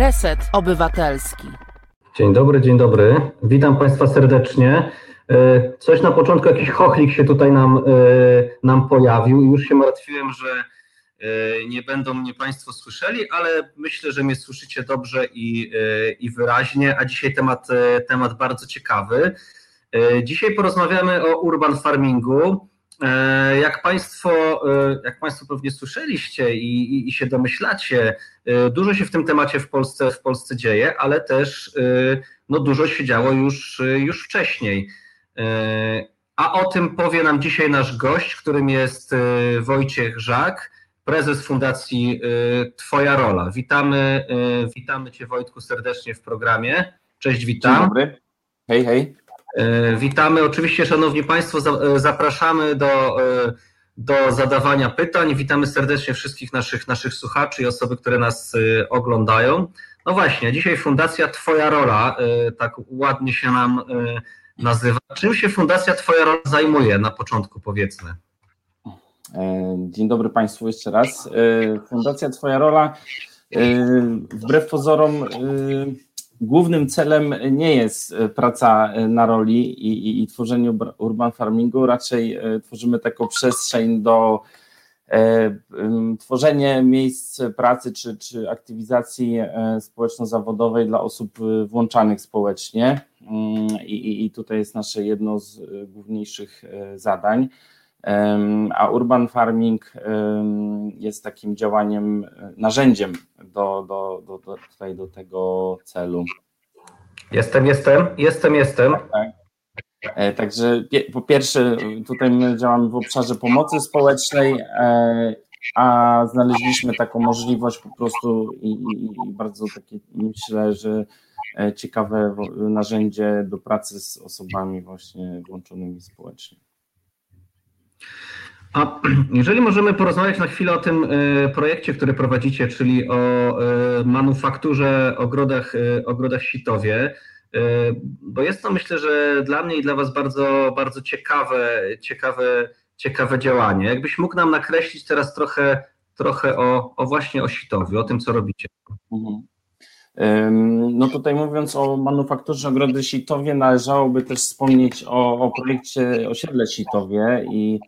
Reset Obywatelski. Dzień dobry, dzień dobry. Witam Państwa serdecznie. E, coś na początku, jakiś chochlik się tutaj nam, e, nam pojawił. Już się martwiłem, że e, nie będą mnie Państwo słyszeli, ale myślę, że mnie słyszycie dobrze i, i wyraźnie, a dzisiaj temat, temat bardzo ciekawy. Dzisiaj porozmawiamy o urban farmingu. E, jak Państwo, e, jak Państwo pewnie słyszeliście i, i, i, się domyślacie, e, dużo się w tym temacie w Polsce, w Polsce dzieje, ale też no, dużo się działo już, już wcześniej. A o tym powie nam dzisiaj nasz gość, którym jest Wojciech Żak, prezes Fundacji Twoja Rola. Witamy, witamy Cię Wojtku serdecznie w programie. Cześć, witam. Dzień dobry. Hej, hej. E, witamy. Oczywiście, Szanowni Państwo, e, zapraszamy do, e, do zadawania pytań. Witamy serdecznie wszystkich naszych, naszych słuchaczy i osoby, które nas oglądają. No właśnie, dzisiaj Fundacja Twoja Rola, tak ładnie się nam nazywa. Czym się Fundacja Twoja Rola zajmuje na początku, powiedzmy? Dzień dobry Państwu jeszcze raz. Fundacja Twoja Rola, wbrew pozorom, głównym celem nie jest e, praca e, na roli i, i, i tworzenie urban farmingu, raczej e, tworzymy taką przestrzeń do tworzenia miejsc pracy czy, czy aktywizacji społeczno-zawodowej dla osób włączanych społecznie mm, I, i tutaj jest nasze jedno z główniejszych zadań. A urban farming jest takim działaniem, narzędziem do, do, do, do, tutaj do tego celu. Jestem, jestem, jestem, jestem. Tak, tak. E, także po pierwsze, tutaj my działamy w obszarze pomocy społecznej, e, a znaleźliśmy taką możliwość po prostu i, i, i bardzo takie, myślę, że e, ciekawe narzędzie do pracy z osobami właśnie włączonymi społecznie. A jeżeli możemy porozmawiać na chwilę o tym e, projekcie, który prowadzicie, czyli o e, manufakturze ogrodach, e, ogrodach Sitowie, bo jest to myślę, że dla mnie i dla Was bardzo, bardzo ciekawe, ciekawe, ciekawe działanie. Jakbyś mógł nam nakreślić teraz trochę, trochę o, o właśnie o Sitowie, o tym, co robicie. Mhm. No tutaj mówiąc o manufakturze Ogrody Sitowie, należałoby też wspomnieć o, o projekcie Osiedle Sitowie i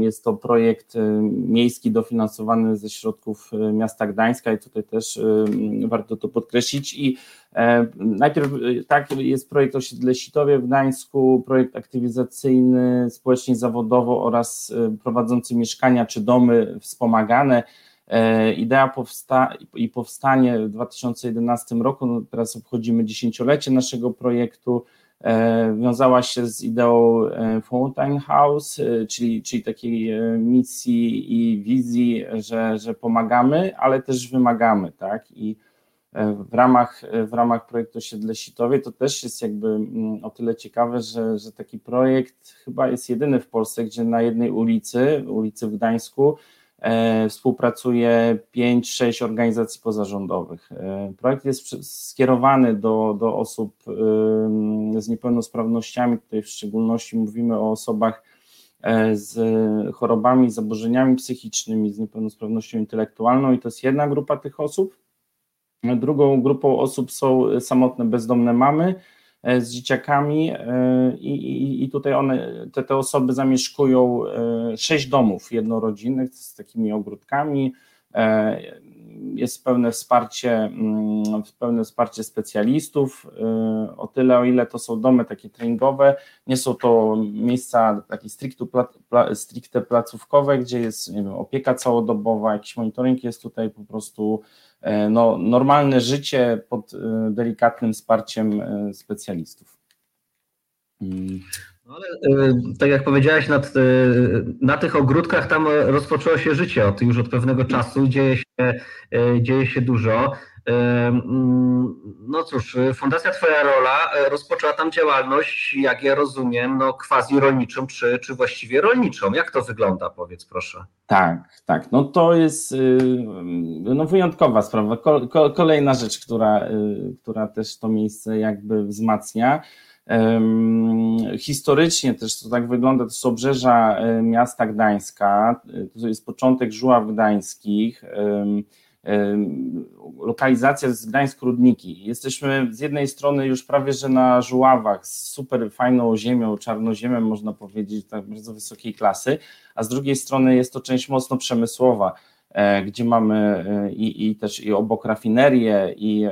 jest to projekt miejski dofinansowany ze środków miasta Gdańska i tutaj też warto to podkreślić. I najpierw tak jest projekt Osiedle Sitowie w Gdańsku, projekt aktywizacyjny społecznie zawodowo oraz prowadzący mieszkania czy domy wspomagane. E, idea powsta i powstanie w 2011 roku, no teraz obchodzimy dziesięciolecie naszego projektu, e, wiązała się z ideą e, Fountain House, czyli, czyli takiej misji i wizji, że, że pomagamy, ale też wymagamy, tak? I w ramach, w ramach projektu Osiedle Sitowie to też jest jakby mm, o tyle ciekawe, że, że taki projekt chyba jest jedyny w Polsce, gdzie na jednej ulicy, ulicy w Gdańsku, współpracuje 5-6 organizacji pozarządowych. E, projekt jest skierowany do, do osób z niepełnosprawnościami, tutaj w szczególności mówimy o osobach e, z chorobami, zaburzeniami psychicznymi, z niepełnosprawnością intelektualną i to jest jedna grupa tych osób. Drugą grupą osób są samotne bezdomne mamy, E, z dzieciakami e, i, i, i tutaj one, te, te osoby zamieszkują e, sześć domów jednorodzinnych z takimi ogródkami, jest pełne wsparcie, mm, pełne wsparcie specjalistów, o tyle o ile to są domy takie treningowe, nie są to miejsca takie stricte, stricte placówkowe, gdzie jest wiem, opieka całodobowa, jakiś monitoring jest tutaj po prostu E, no, normalne życie pod e, delikatnym wsparciem e, specjalistów. Mm. No ale tak jak powiedziałeś, nad, na tych ogródkach tam rozpoczęło się życie od, już od pewnego czasu, dzieje się, dzieje się dużo. Mm, no cóż, Fundacja Twoja Rola rozpoczęła tam działalność, jak ja rozumiem, no quasi rolniczą, czy, czy właściwie rolniczą. Jak to wygląda, powiedz proszę? Tak, tak. No to jest y, no wyjątkowa sprawa. Kolejna rzecz, która, y, która też to miejsce jakby wzmacnia. Historycznie też to tak wygląda, to są obrzeża y, miasta Gdańska, to jest początek Żuław Gdańskich, lokalizacja z Gdańsk-Rudniki. Jesteśmy z jednej strony już prawie, że na Żuławach z super fajną ziemią, czarnoziemem można powiedzieć, tak bardzo wysokiej klasy, a z drugiej strony jest to część mocno przemysłowa, e, gdzie mamy e, i, i też i obok rafinerie i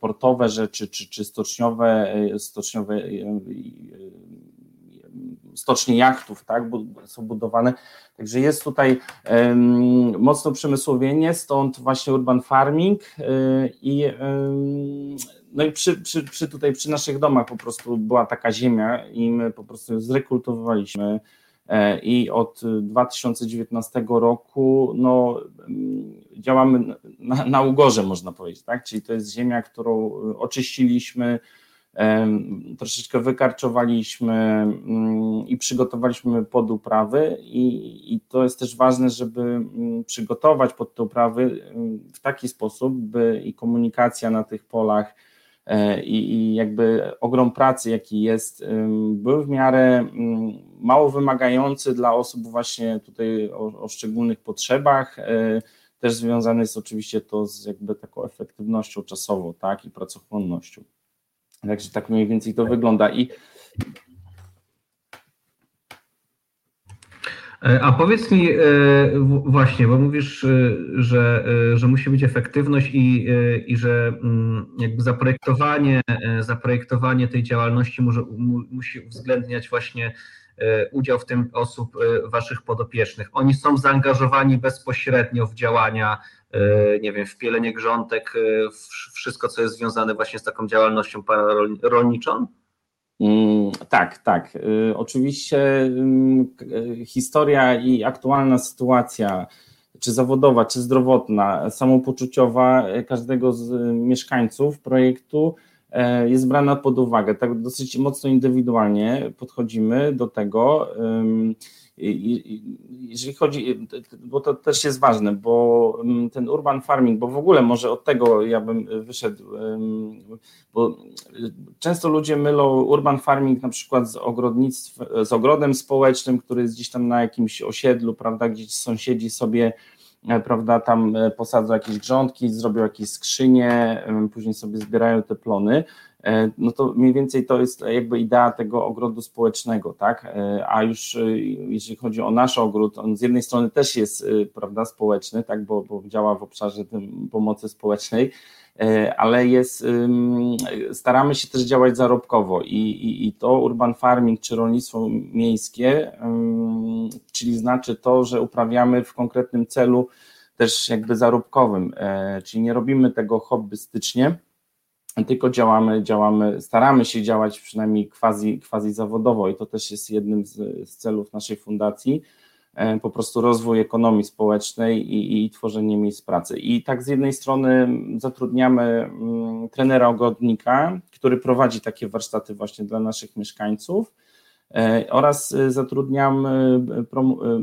portowe rzeczy, czy, czy stoczniowe, e, stoczniowe stocznie jachtów, tak, są budowane. Także jest tutaj mocno przemysłowienie, stąd właśnie urban farming yy, i no i przy, przy, przy, tutaj przy naszych domach po prostu była taka ziemia i my po prostu ją zrekultywowaliśmy e, i od 2019 roku no, działamy na, na ugorze można powiedzieć, tak? czyli to jest ziemia, którą oczyściliśmy, troszeczkę wykarczowaliśmy mm, i przygotowaliśmy pod uprawy i, i, to jest też ważne, żeby mm, przygotować pod te uprawy w taki sposób, by i komunikacja na tych polach e, i, i jakby ogrom pracy, jaki jest, był w miarę mm, mało wymagający dla osób właśnie tutaj o, o szczególnych potrzebach, e, też związane jest oczywiście to z jakby taką efektywnością czasową, tak, i pracochłonnością. Także tak mniej więcej to wygląda. I e, A powiedz mi e, właśnie, bo mówisz, e, że, że musi być efektywność i, i że mm, jakby zaprojektowanie, zaprojektowanie tej działalności może, musi uwzględniać właśnie udział w tym osób waszych podopiecznych. Oni są zaangażowani bezpośrednio w działania E, nie wiem, wpielenie grządek, e, wszystko, co jest związane właśnie z taką działalnością rolniczą? Mm, tak, tak. E, oczywiście mm, historia i aktualna sytuacja, czy zawodowa, czy zdrowotna, samopoczuciowa każdego z mieszkańców projektu jest brana pod uwagę. Tak dosyć mocno indywidualnie podchodzimy do tego jeżeli chodzi, bo to też jest ważne, bo ten urban farming, bo w ogóle może od tego ja bym wyszedł, bo często ludzie mylą urban farming na przykład z ogrodnictwem, z ogrodem społecznym, który jest gdzieś tam na jakimś osiedlu, prawda, gdzieś sąsiedzi sobie e, prawda, tam e, posadzą jakieś grządki, zrobią jakieś skrzynie, później sobie zbierają te plony. E, no to mniej więcej to jest jakby idea tego ogrodu społecznego, tak? E, a już e, jeżeli chodzi o nasz ogród, on z jednej strony też jest, prawda, społeczny, tak, bo, bo działa w obszarze pomocy społecznej, ale jest, staramy się też działać zarobkowo i, i, i to urban farming czy rolnictwo miejskie, czyli znaczy to, że uprawiamy w konkretnym celu też jakby zarobkowym, czyli nie robimy tego hobbystycznie, tylko działamy, działamy, staramy się działać przynajmniej quasi, quasi zawodowo i to też jest jednym z, z celów naszej fundacji, e, po prostu rozwój ekonomii społecznej i, i, tworzenie miejsc pracy. I tak z jednej strony zatrudniamy mm, trenera ogrodnika, który prowadzi takie warsztaty właśnie dla naszych mieszkańców, oraz e, zatrudniam e,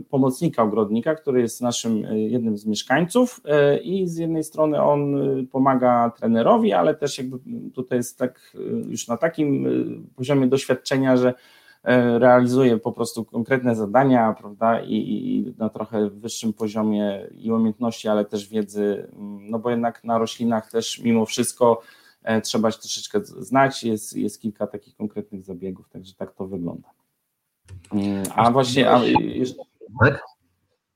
pomocnika ogrodnika, który jest naszym jednym z mieszkańców i z jednej strony on pomaga trenerowi, ale też jakby tutaj jest tak już na takim poziomie doświadczenia, że realizuje po prostu konkretne zadania, prawda, i, i, na trochę wyższym poziomie i umiejętności, ale też wiedzy, no bo jednak na roślinach też mimo wszystko trzeba się troszeczkę znać, jest, jest kilka takich konkretnych zabiegów, także tak to wygląda. Mm, a właśnie, a jeszcze, tak?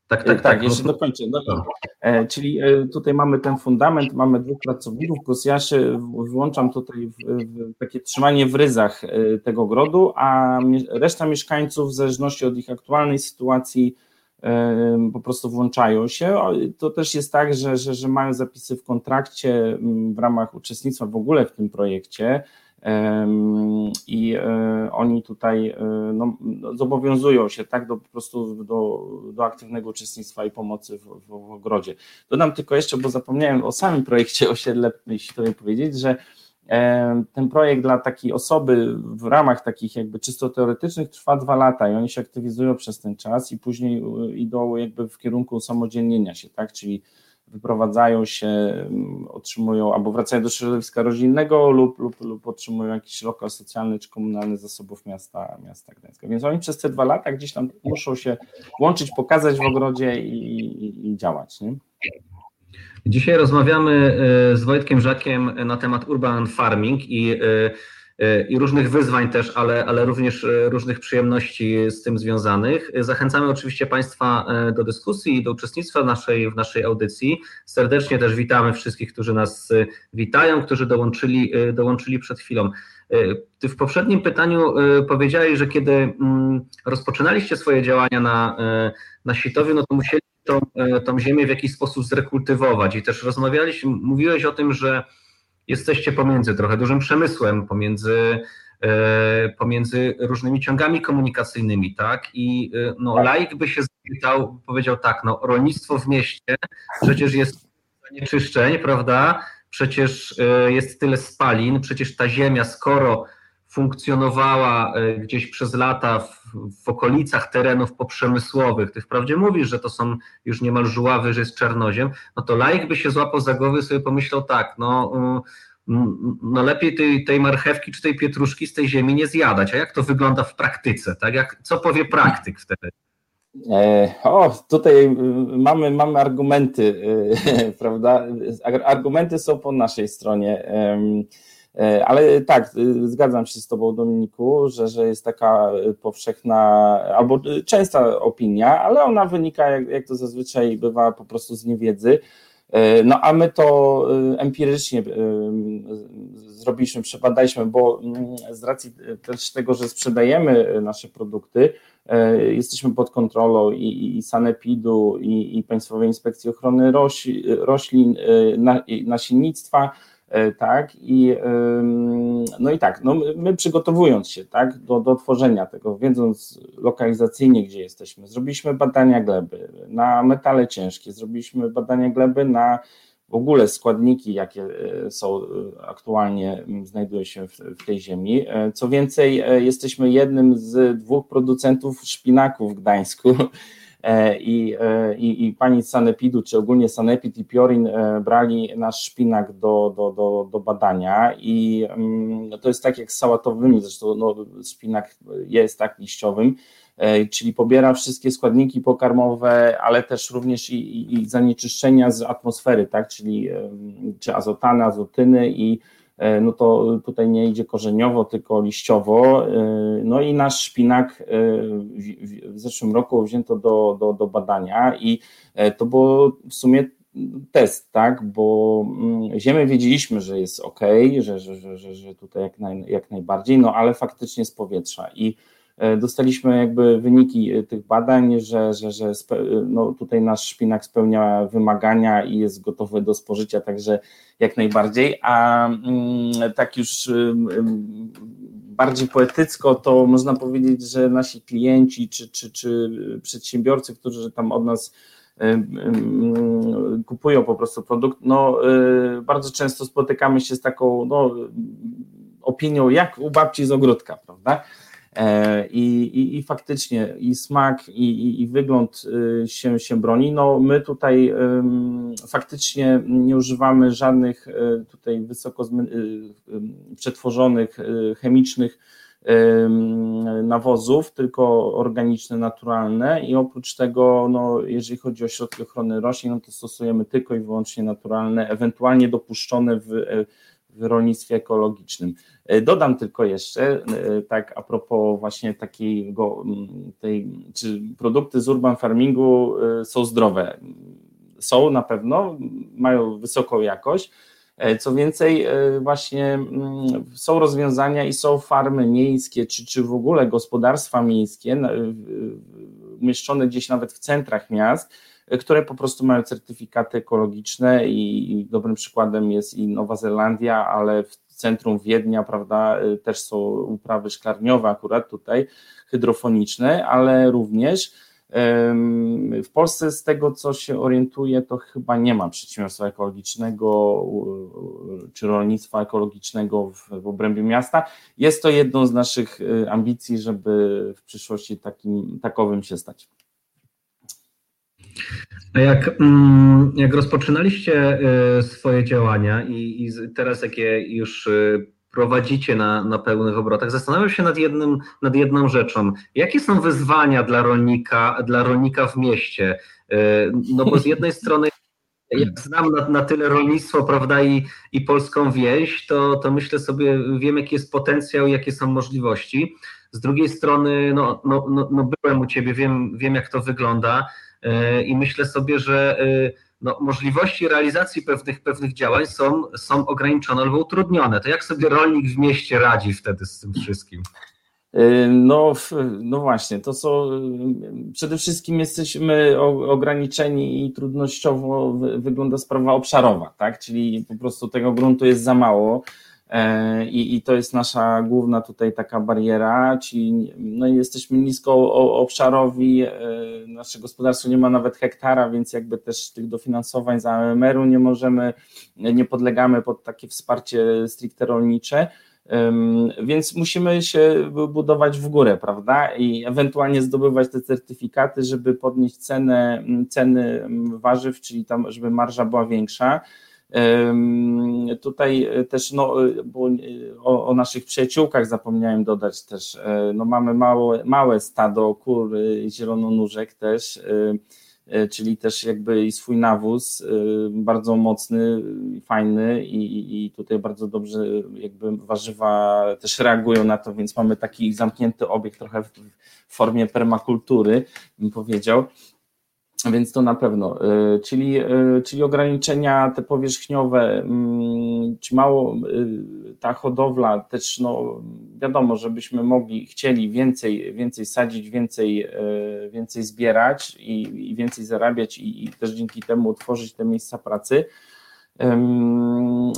Tak, tak, tak, tak jeszcze dokończę. No, e, czyli e, tutaj mamy ten fundament, mamy dwóch pracowników, plus ja się włączam tutaj w, w takie trzymanie w ryzach e, tego grodu, a reszta mieszkańców w zależności od ich aktualnej sytuacji po prostu włączają się. To też jest tak, że, że, że mają zapisy w kontrakcie w ramach uczestnictwa w ogóle w tym projekcie, i e, oni tutaj e, no, zobowiązują się tak do, po prostu do, do aktywnego uczestnictwa i pomocy w, w, w ogrodzie. Dodam tylko jeszcze, bo zapomniałem o samym projekcie osiedle, jeśli to powiedzieć, że ten projekt dla takiej osoby w ramach takich jakby czysto teoretycznych trwa dwa lata i oni się aktywizują przez ten czas i później e, idą jakby w kierunku samodzielnienia się, tak, czyli wyprowadzają się, mm, otrzymują albo wracają do środowiska rodzinnego lub, lub, lub otrzymują jakiś lokal socjalny czy komunalny zasobów miasta, miasta Gdańska. Więc oni przez te dwa lata gdzieś tam muszą się łączyć, pokazać w ogrodzie i, i, i działać. Nie? Dzisiaj rozmawiamy z Wojtkiem Żakiem na temat urban farming i E, i różnych wyzwań też, ale, ale również e, różnych przyjemności z tym związanych. Zachęcamy oczywiście Państwa e, do dyskusji i do uczestnictwa w naszej, w naszej audycji. Serdecznie też witamy wszystkich, którzy nas witają, którzy dołączyli, dołączyli przed chwilą. Ty w poprzednim pytaniu powiedziałeś, że kiedy mm, rozpoczynaliście swoje działania na, na Sitowie, no to musieli tą, tą ziemię w jakiś sposób zrekultywować i też rozmawialiśmy, mówiłeś o tym, że jesteście pomiędzy trochę dużym przemysłem, pomiędzy, e, pomiędzy różnymi ciągami komunikacyjnymi, tak? I e, no, tak. laik by się zapytał, powiedział tak, no rolnictwo w mieście przecież jest zanieczyszczeń, prawda? Przecież e, jest tyle spalin, przecież ta ziemia, skoro funkcjonowała e, gdzieś przez lata w, w, okolicach terenów poprzemysłowych, ty wprawdzie mówisz, że to są już niemal żuławy, że jest czarnoziem, no to laik by się złapał za głowy i sobie pomyślał tak, no, no lepiej tej, tej marchewki czy tej pietruszki z tej ziemi nie zjadać, a jak to wygląda w praktyce, tak? Jak, co powie praktyk wtedy? E, o, tutaj y, mamy, mamy argumenty, y, prawda? Argumenty są po naszej stronie. E, ale tak, y, zgadzam się z Tobą, Dominiku, że, że jest taka powszechna albo częsta opinia, ale ona wynika, jak, jak to zazwyczaj bywa, po prostu z niewiedzy. E, no a my to y, empirycznie y, zrobiliśmy, przebadaliśmy, bo mm, z racji też tego, że sprzedajemy nasze produkty, e, jesteśmy pod kontrolą i, i Sanepidu, i, i Państwowej Inspekcji Ochrony Roślin, Nasiennictwa, E, tak, i no i tak, no my przygotowując się, tak, do, do tworzenia tego, wiedząc lokalizacyjnie, gdzie jesteśmy, zrobiliśmy badania gleby na metale ciężkie, zrobiliśmy badania gleby na w ogóle składniki, jakie e, są e, aktualnie, znajdują się w, w tej ziemi. Co więcej, jesteśmy jednym z dwóch producentów szpinaku w Gdańsku, E, i, e, i, i pani Sanepidu, czy ogólnie Sanepid i Piorin e, brali nasz szpinak do, do, do, do badania i mm, to jest tak jak z sałatowymi, zresztą no, szpinak jest tak liściowym, czyli pobiera wszystkie składniki pokarmowe, ale też również i, i, i zanieczyszczenia z atmosfery, tak, czyli czy azotany, azotyny i E, no to tutaj nie idzie korzeniowo, tylko liściowo. E, no i nasz szpinak e, w zeszłym roku wzięto do, do, do badania i to było w sumie test, tak, bo mm, ziemię wiedzieliśmy, że jest ok, że, że, że, że tutaj jak, naj, jak najbardziej, no ale faktycznie z powietrza i E, dostaliśmy jakby wyniki e, tych badań, że, że, że no tutaj nasz szpinak spełnia wymagania i jest gotowy do spożycia, także jak najbardziej. A mm, tak już bardziej poetycko, to można powiedzieć, że nasi klienci czy, czy, czy przedsiębiorcy, którzy tam od nas kupują po prostu produkt, no e, bardzo często spotykamy się z taką no, opinią, jak u babci z ogródka, prawda? E, I, i, i faktycznie i smak, i, i, wygląd y, się, się broni. No, my tutaj faktycznie nie używamy żadnych y, tutaj wysoko y, przetworzonych chemicznych nawozów, tylko organiczne, naturalne i oprócz tego, no, jeżeli chodzi o środki ochrony roślin, no to stosujemy tylko i wyłącznie naturalne, ewentualnie dopuszczone w w rolnictwie ekologicznym. E, dodam tylko jeszcze, e, tak a propos właśnie takiego, tej, czy produkty z urban farmingu e, są zdrowe. Są na pewno, mają wysoką jakość. Co więcej, właśnie są rozwiązania i są farmy miejskie, czy, czy w ogóle gospodarstwa miejskie, umieszczone gdzieś nawet w centrach miast, które po prostu mają certyfikaty ekologiczne i dobrym przykładem jest i Nowa Zelandia, ale w centrum Wiednia, prawda, też są uprawy szklarniowe akurat tutaj, hydrofoniczne, ale również w Polsce z tego, co się orientuje, to chyba nie ma przedsiębiorstwa ekologicznego czy rolnictwa ekologicznego w, w obrębie miasta. Jest to jedną z naszych y, ambicji, żeby w przyszłości takim, takowym się stać. A jak, mm, jak rozpoczynaliście y, swoje działania i, i teraz jakie już y, prowadzicie na, na pełnych obrotach, zastanawiam się nad, jednym, nad jedną rzeczą. Jakie są wyzwania dla rolnika, dla rolnika w mieście? Y, no bo z jednej strony jak znam na, na tyle rolnictwo, prawda, i, i polską wieś, to, to myślę sobie, wiem jaki jest potencjał, jakie są możliwości. Z drugiej strony, no, no, no, no byłem u Ciebie, wiem, wiem jak to wygląda i myślę sobie, że no, możliwości realizacji pewnych, pewnych działań są, są ograniczone albo utrudnione. To jak sobie rolnik w mieście radzi wtedy z tym wszystkim? Y, no, no właśnie, to co przede wszystkim jesteśmy ograniczeni i trudnościowo wygląda sprawa obszarowa, tak? Czyli po prostu tego gruntu jest za mało. E, I, I to jest nasza główna tutaj taka bariera, czyli no jesteśmy nisko obszarowi, e, nasze gospodarstwo nie ma nawet hektara, więc jakby też tych dofinansowań za AMR-u nie możemy, nie podlegamy pod takie wsparcie stricte rolnicze. Więc musimy się budować w górę, prawda? I ewentualnie zdobywać te certyfikaty, żeby podnieść cenę, ceny warzyw, czyli tam, żeby marża była większa. Tutaj też no, bo o, o, naszych przyjaciółkach zapomniałem dodać też, e, no mamy małe, małe stado kur zielononóżek też, e, czyli też jakby swój nawóz e, bardzo mocny fajny i, i tutaj bardzo dobrze jakby warzywa też reagują na to, więc mamy taki zamknięty obiekt trochę w formie permakultury, bym powiedział. Więc to na pewno. Y, czyli, y, czyli ograniczenia te powierzchniowe, mm, czy mało y, ta hodowla też, no wiadomo, żebyśmy mogli, chcieli więcej, więcej sadzić, więcej, więcej zbierać i, i więcej zarabiać i, i też dzięki temu utworzyć te miejsca pracy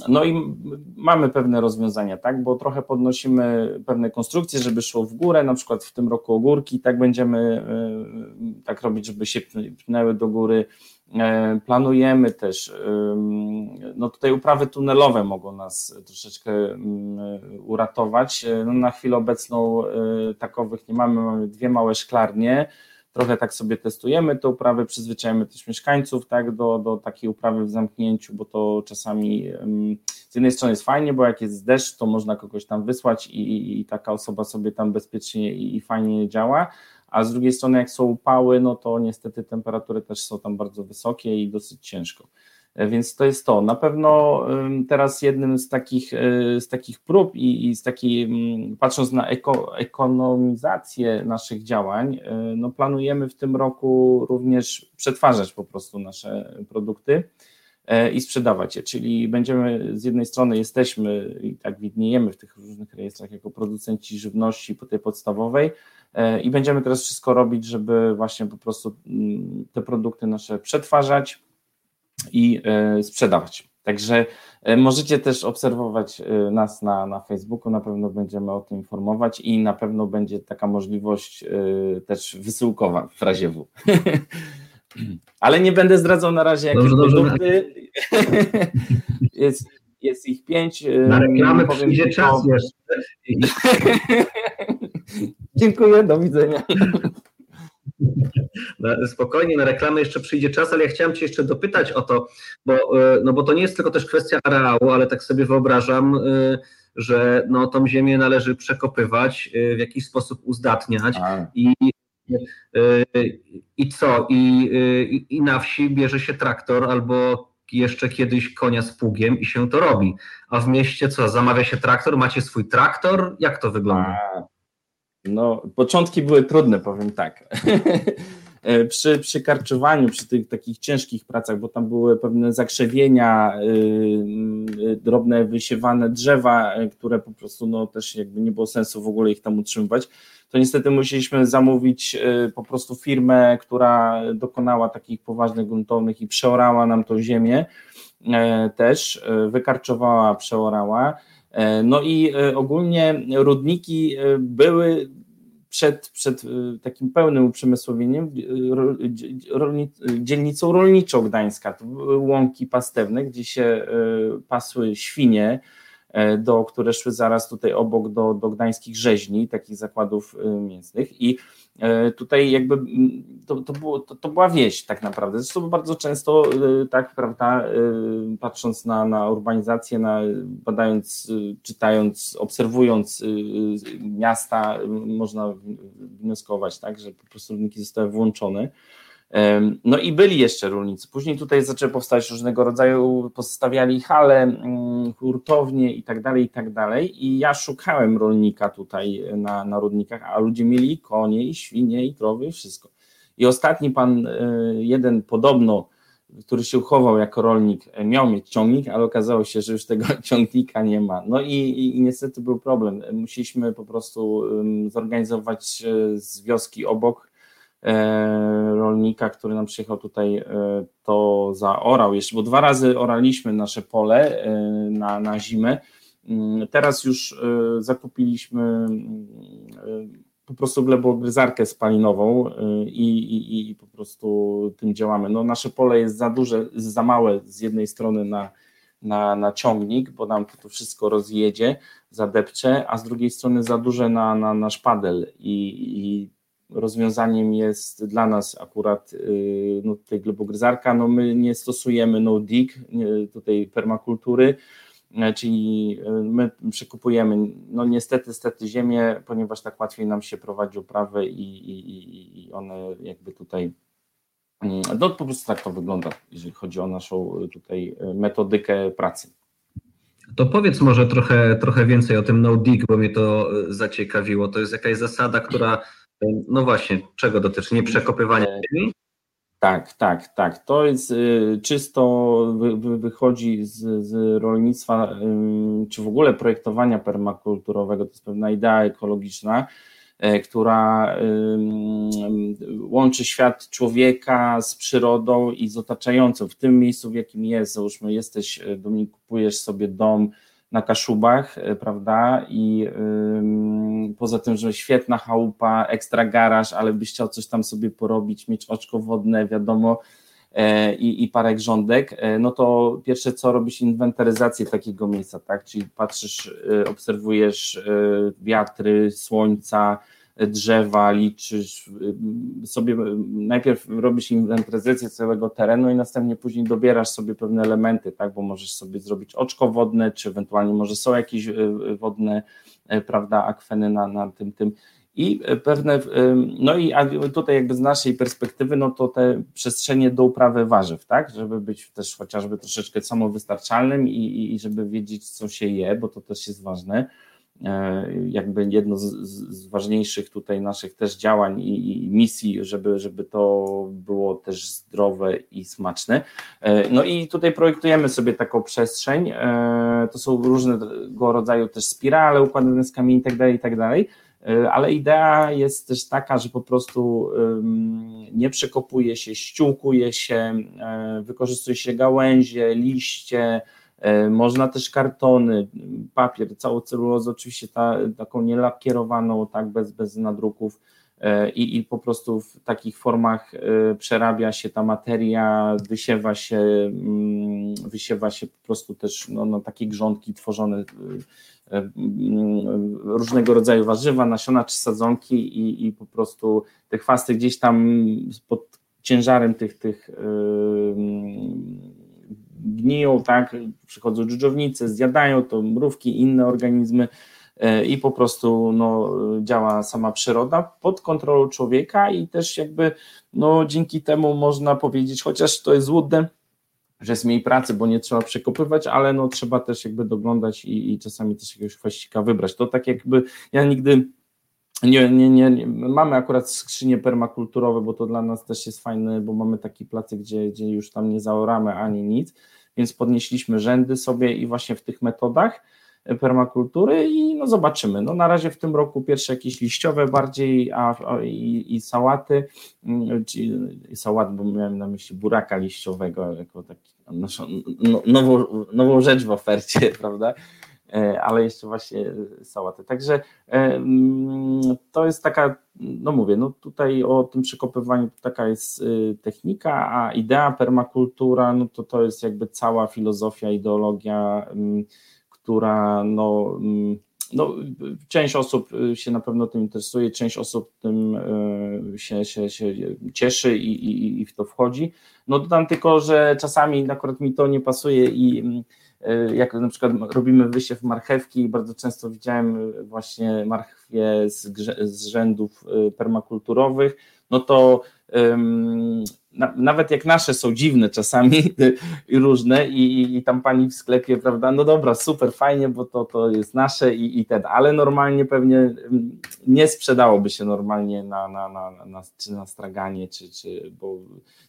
no i mamy pewne rozwiązania, tak, bo trochę podnosimy pewne konstrukcje, żeby szło w górę, na przykład w tym roku ogórki, tak będziemy e, tak robić, żeby się pnęły do góry. E, planujemy też, no tutaj uprawy tunelowe mogą nas troszeczkę uratować. E, no na chwilę obecną takowych nie mamy, mamy dwie małe szklarnie, trochę tak sobie testujemy te uprawy, przyzwyczajamy też mieszkańców tak, do, do takiej uprawy w zamknięciu, bo to czasami z jednej strony jest fajnie, bo jak jest deszcz, to można kogoś tam wysłać i, i taka osoba sobie tam bezpiecznie i, i fajnie działa, a z drugiej strony jak są upały, no to niestety temperatury też są tam bardzo wysokie i dosyć ciężko. Więc to jest to. Na pewno teraz jednym z takich, e, z takich prób i, i z takiej, patrząc na eko, ekonomizację naszych działań, e, no planujemy w tym roku również przetwarzać po prostu nasze produkty e, i sprzedawać je. Czyli będziemy z jednej strony jesteśmy i tak widniejemy w tych różnych rejestrach jako producenci żywności po tej podstawowej i będziemy teraz wszystko robić, żeby właśnie po prostu te produkty nasze przetwarzać, i e, sprzedawać. Także e, możecie też obserwować e, nas na, na Facebooku, na pewno będziemy o tym informować i na pewno będzie taka możliwość też wysyłkowa w razie W. Ale nie będę zdradzał na razie, jakie produkty. jest, jest ich pięć. Na reklamę przyjdzie czas jeszcze. Dziękuję, do widzenia. Spokojnie, na reklamę jeszcze przyjdzie czas, ale ja chciałem Cię jeszcze dopytać o to, bo, e, no bo to nie jest tylko też kwestia areału, ale tak sobie wyobrażam, e, że no, tą ziemię należy przekopywać, e, w jakiś sposób uzdatniać i, i co? I, I na wsi bierze się traktor albo jeszcze kiedyś konia z pługiem i się to robi. A w mieście co? Zamawia się traktor? Macie swój traktor? Jak to wygląda? A, no, początki były trudne, powiem tak. E, przy, przy karczowaniu, przy tych takich ciężkich pracach, bo tam były pewne zakrzewienia, yy, drobne wysiewane drzewa, y, które po prostu no, też jakby nie było sensu w ogóle ich tam utrzymywać, to niestety musieliśmy zamówić yy, po prostu firmę, która dokonała takich poważnych gruntownych i przeorała nam tą ziemię yy, też, wykarczowała, przeorała E, no i e, ogólnie rudniki e, były przed, przed takim pełnym uprzemysłowieniem dzielnicą rolniczą Gdańska. To były łąki pastewne, gdzie się pasły świnie, do, które szły zaraz tutaj obok do, do gdańskich rzeźni, takich zakładów mięsnych i E, tutaj jakby to, to, było, to, to, była wieś tak naprawdę. Zresztą bardzo często e, tak, prawda, e, patrząc na, na urbanizację, na, badając, czytając, obserwując miasta, można wnioskować, tak, że po prostu rynki zostały włączone. No i byli jeszcze rolnicy. Później tutaj zaczęły powstać różnego rodzaju, postawiali hale, mm, hurtownie i tak dalej, i tak dalej. I ja szukałem rolnika tutaj na, na rudnikach, a ludzie mieli konie i świnie i krowy i wszystko. I ostatni pan, e, jeden podobno, który się uchował jako rolnik, e, miał mieć ciągnik, ale okazało się, że już tego ciągnika nie ma. No i, i, niestety był problem. Musieliśmy po prostu zorganizować e, z wioski obok rolnika, który nam przyjechał tutaj, to zaorał jeszcze, bo dwa razy oraliśmy nasze pole na, na zimę. Mm, teraz już zakupiliśmy po prostu glebogryzarkę spalinową i, i, i po prostu tym działamy. No, nasze pole jest za duże, za małe z jednej strony na, na, na ciągnik, bo nam to wszystko rozjedzie, zadepcze, a z drugiej strony za duże na, na, na szpadel i, i rozwiązaniem jest dla nas akurat y, no, tutaj glebogryzarka, no my nie stosujemy no dig, tutaj permakultury, E, czyli e, my przekupujemy, no niestety, niestety ziemię, ponieważ tak łatwiej nam się prowadzi uprawy i, i, i one jakby tutaj, mm, no po prostu tak to wygląda, jeżeli chodzi o naszą e, tutaj metodykę pracy. To powiedz może trochę, trochę więcej o tym no dig, bo mnie to zaciekawiło. To jest jakaś zasada, która, no właśnie, czego dotyczy? Nie przekopywania ziemi? Tak, tak, tak. To jest y, czysto wychodzi z, z rolnictwa, czy w ogóle projektowania permakulturowego. To jest pewna idea ekologiczna, e, która łączy świat człowieka z przyrodą i z otaczającą. W tym miejscu, w jakim jest, załóżmy, jesteś, e, Dominik, kupujesz sobie dom na Kaszubach, e, prawda? I poza tym, że świetna chałupa, ekstra garaż, ale byś chciał coś tam sobie porobić, mieć oczko wodne, wiadomo, e, i, parę grządek, e, no to pierwsze co robisz inwentaryzację takiego miejsca, tak? Czyli patrzysz, obserwujesz wiatry, słońca, drzewa, liczysz y, sobie, najpierw robisz inwentaryzację całego terenu i następnie później dobierasz sobie pewne elementy, tak, bo możesz sobie zrobić oczko wodne, czy ewentualnie może są jakieś y, y, wodne, prawda, akweny na, na tym, tym. I pewne, no i tutaj jakby z naszej perspektywy, no to te przestrzenie do uprawy warzyw, tak, żeby być też chociażby troszeczkę samowystarczalnym i, i żeby wiedzieć, co się je, bo to też jest ważne, jakby jedno z, z, ważniejszych tutaj naszych też działań i, i, misji, żeby, żeby to było też zdrowe i smaczne. E, no i tutaj projektujemy sobie taką przestrzeń. E, to są różnego rodzaju też spirale układane z kamieni itd., tak itd., tak ale idea jest też taka, że po prostu nie przekopuje się, ściółkuje się, wykorzystuje się gałęzie, liście, E, można też kartony, papier, całą celulozę, oczywiście ta, taką nielakierowaną, tak, bez, bez nadruków e, i, i po prostu w takich formach e, przerabia się ta materia, wysiewa się, mm, wysiewa się po prostu też no, no, takie grządki tworzone mm, różnego rodzaju warzywa, nasiona czy sadzonki i, i po prostu te chwasty gdzieś tam pod ciężarem tych, tych gniją, tak, przychodzą dżdżownice, zjadają to mrówki, inne organizmy e, i po prostu no, działa sama przyroda pod kontrolą człowieka i też jakby no, dzięki temu można powiedzieć, chociaż to jest złudne, że jest mniej pracy, bo nie trzeba przekopywać, ale no, trzeba też jakby doglądać i, i czasami też jakiegoś chwaścika wybrać. To tak jakby ja nigdy nie, nie, nie, nie, mamy akurat skrzynie permakulturowe, bo to dla nas też jest fajne, bo mamy taki placy, gdzie, gdzie już tam nie zaoramy ani nic, więc podnieśliśmy rzędy sobie i właśnie w tych metodach permakultury i no zobaczymy. No na razie w tym roku pierwsze jakieś liściowe bardziej a, a i, i, sałaty, mm, czyli sałat, bo miałem na myśli buraka liściowego jako taki naszą, no, nową, nową rzecz w ofercie, prawda? E, ale jeszcze właśnie sałaty. Także e, mm, to jest taka, no mówię, no tutaj o tym przekopywaniu taka jest y, technika, a idea permakultura, no to to jest jakby cała filozofia, ideologia, mm, która no, mm, no, część osób y, się na pewno tym interesuje, część osób tym y, się, się, się cieszy i, i, i w to wchodzi. No dodam tylko, że czasami akurat mi to nie pasuje i jak na przykład robimy wysiew marchewki, bardzo często widziałem właśnie marchwie z, z rzędów e, permakulturowych, no to na, nawet jak nasze są dziwne czasami i różne i, i, tam pani w sklepie, prawda, no dobra, super, fajnie, bo to, to jest nasze i, i ten, ale normalnie pewnie nie sprzedałoby się normalnie na, na, na, na, czy na straganie, czy, czy bo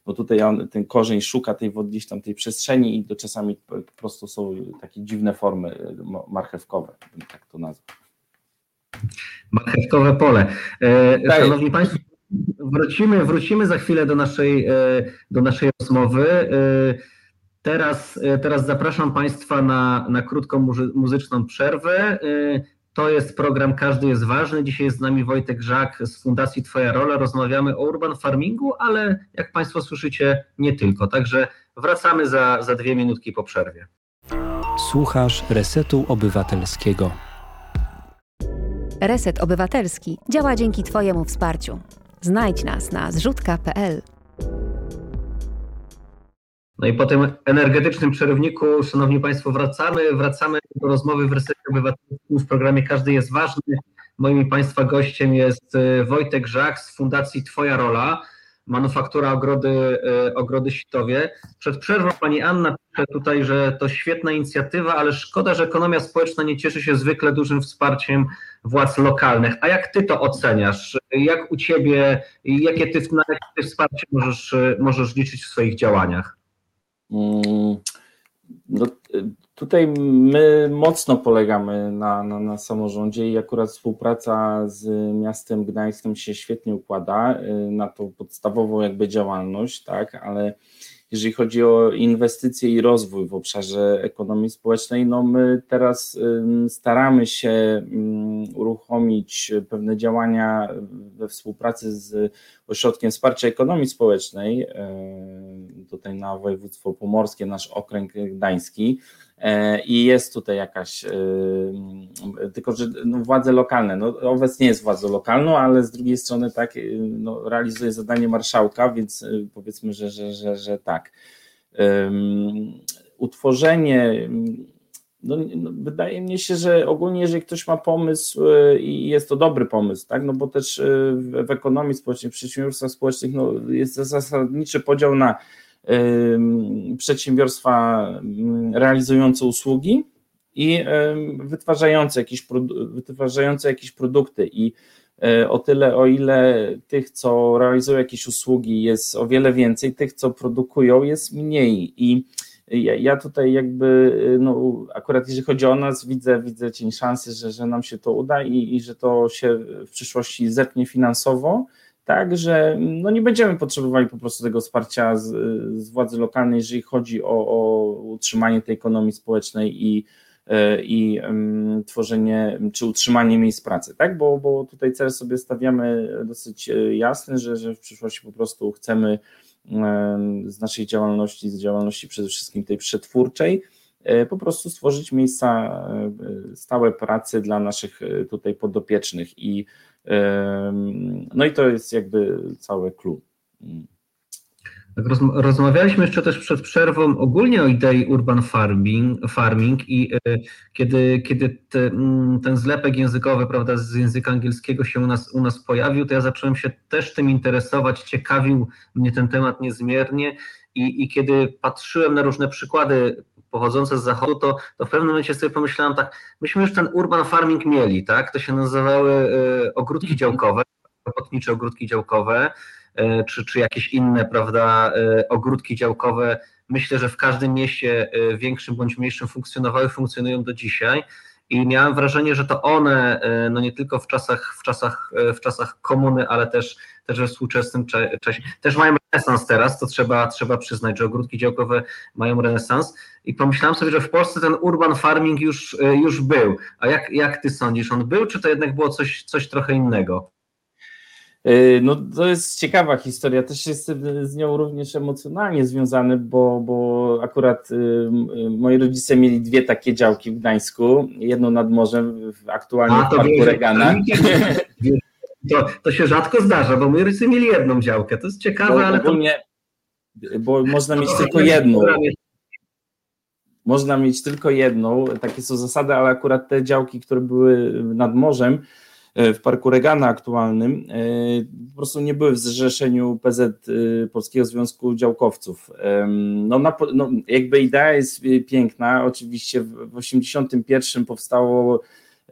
no tutaj on, ten korzeń szuka tej gdzieś tam tej przestrzeni i to czasami po prostu są takie dziwne formy marchewkowe, bym tak to nazwał. Marchewkowe pole. E. Szanowni Państwo, Wrócimy, wrócimy za chwilę do naszej, e, do naszej rozmowy. E, teraz, e, teraz zapraszam Państwa na, na krótką muzyczną przerwę. To jest program Każdy jest ważny. Dzisiaj jest z nami Wojtek Żak z Fundacji Twoja Rola. Rozmawiamy o urban farmingu, ale jak Państwo słyszycie, nie tylko. Także wracamy za, za dwie minutki po przerwie. Słuchasz Resetu Obywatelskiego. Reset Obywatelski działa dzięki Twojemu wsparciu. Znajdź nas na zrzutka.pl. No i po tym energetycznym przerywniku, Szanowni Państwo, wracamy. Wracamy do rozmowy w Resecie Obywatelskim w programie Każdy jest ważny. Moim Państwa gościem jest e, Wojtek Żak z Fundacji Twoja Rola, manufaktura Ogrody, e, Ogrody Sitowie. Przed przerwą Pani Anna pisze tutaj, że to świetna inicjatywa, ale szkoda, że ekonomia społeczna nie cieszy się zwykle dużym wsparciem władz lokalnych. A jak ty to oceniasz? Jak u ciebie, jakie ty, na jakie ty wsparcie możesz, możesz liczyć w swoich działaniach? Mm, no, tutaj my mocno polegamy na, na, na samorządzie i akurat współpraca z miastem Gdańskiem się świetnie układa y, na tą podstawową jakby działalność, tak, ale jeżeli chodzi o inwestycje i rozwój w obszarze ekonomii społecznej, no my teraz staramy się uruchomić pewne działania we współpracy z Ośrodkiem Wsparcia Ekonomii Społecznej, tutaj na województwo pomorskie, nasz okręg gdański, i jest tutaj jakaś, e, tylko że no, władze lokalne, no obecnie jest władzą lokalną, ale z drugiej strony tak, e, no, realizuje zadanie marszałka, więc powiedzmy, że, że, że, że tak. Utworzenie no, no, wydaje mi się, że ogólnie, jeżeli ktoś ma pomysł i jest to dobry pomysł, tak, no bo też w, w ekonomii społecznej, w przedsiębiorstwach społecznych no, jest zasadniczy podział na przedsiębiorstwa realizujące usługi i wytwarzające jakieś, wytwarzające jakieś produkty. I e, o tyle, o ile tych, co realizują jakieś usługi jest o wiele więcej, tych, co produkują jest mniej. I ja, ja tutaj jakby, no akurat jeżeli chodzi o nas, widzę, widzę cień szansy, że, że nam się to uda i, i że to się w przyszłości zepnie finansowo, tak, że no nie będziemy potrzebowali po prostu tego wsparcia z, z władzy lokalnej, jeżeli chodzi o, o utrzymanie tej ekonomii społecznej i, e, i um, tworzenie czy utrzymanie miejsc pracy, tak? Bo, bo tutaj cel sobie stawiamy dosyć e, jasny, że, że w przyszłości po prostu chcemy z naszej działalności, z działalności przede wszystkim tej przetwórczej, po prostu stworzyć miejsca stałe pracy dla naszych tutaj podopiecznych i no i to jest jakby całe clue. Tak, rozmawialiśmy jeszcze też przed przerwą ogólnie o idei urban farming, farming i e, kiedy, kiedy te, mm, ten zlepek językowy prawda, z języka angielskiego się u nas, u nas pojawił, to ja zacząłem się też tym interesować, ciekawił mnie ten temat niezmiernie i, i kiedy patrzyłem na różne przykłady pochodzące z zachodu, to, to w pewnym momencie sobie pomyślałem tak, myśmy już ten urban farming mieli, tak? To się nazywały y, ogródki działkowe, robotnicze ogródki działkowe, y, czy, czy jakieś inne, prawda, y, ogródki działkowe. Myślę, że w każdym mieście większym bądź mniejszym funkcjonowały, funkcjonują do dzisiaj. I miałem wrażenie, że to one, no nie tylko w czasach, w czasach, w czasach komuny, ale też też we współczesnym czasie. Też mają renesans teraz, to trzeba, trzeba przyznać, że ogródki działkowe mają renesans. I pomyślałem sobie, że w Polsce ten urban farming już, e, już był. A jak, jak ty sądzisz, on był, czy to jednak było coś, coś trochę innego? E, no to jest ciekawa historia, też jestem z nią również emocjonalnie związany, bo, bo akurat y, moi rodzice mieli dwie takie działki w Gdańsku, jedną nad morzem, aktualnie A, w Parku Regana. To, to się rzadko zdarza, bo my rodzice mieli jedną działkę. To jest ciekawe, bo, ale. Ogólnie, to... bo można mieć tylko jedną. Można mieć tylko jedną, takie są zasady, ale akurat te działki, które były nad morzem, w Parku Regana aktualnym, po prostu nie były w zrzeszeniu PZ Polskiego Związku Działkowców. No, na, no jakby idea jest piękna, oczywiście w 1981 powstało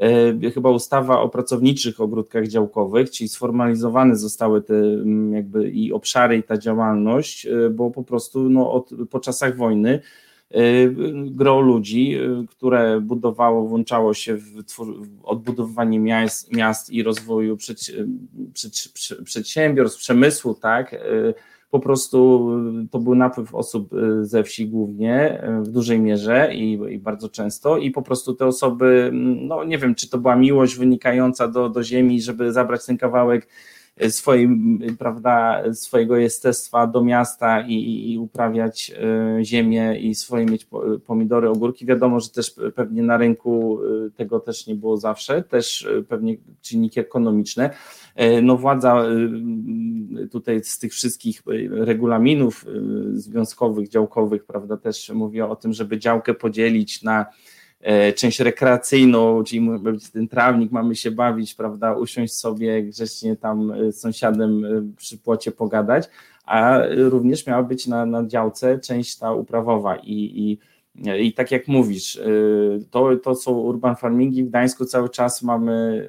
E, chyba ustawa o pracowniczych ogródkach działkowych, czyli sformalizowane zostały te jakby i obszary i ta działalność, e, bo po prostu no, od, po czasach wojny e, gro ludzi, które budowało, włączało się w, odbudowywanie miast, miast i rozwoju przedsiębiorstw, przemysłu, tak, po prostu y, to był napływ osób y, ze wsi głównie, y, w dużej mierze i, i, bardzo często. I po prostu te osoby, mm, no nie wiem, czy to była miłość wynikająca do, do ziemi, żeby zabrać ten kawałek swojej, prawda, swojego jestestwa do miasta i, i, uprawiać ziemię i swoje mieć pomidory, ogórki. Wiadomo, że też pewnie na rynku tego też nie było zawsze, też pewnie czynniki ekonomiczne, E, no władza e, tutaj z tych wszystkich e, regulaminów związkowych, działkowych, prawda, też mówiła o tym, żeby działkę podzielić na część rekreacyjną, czyli ten trawnik, mamy się bawić, prawda, usiąść sobie grzecznie tam z sąsiadem przy płocie pogadać, a również miała być na, na działce część ta uprawowa i, i i tak jak mówisz, to, to są urban farmingi. W Gdańsku cały czas mamy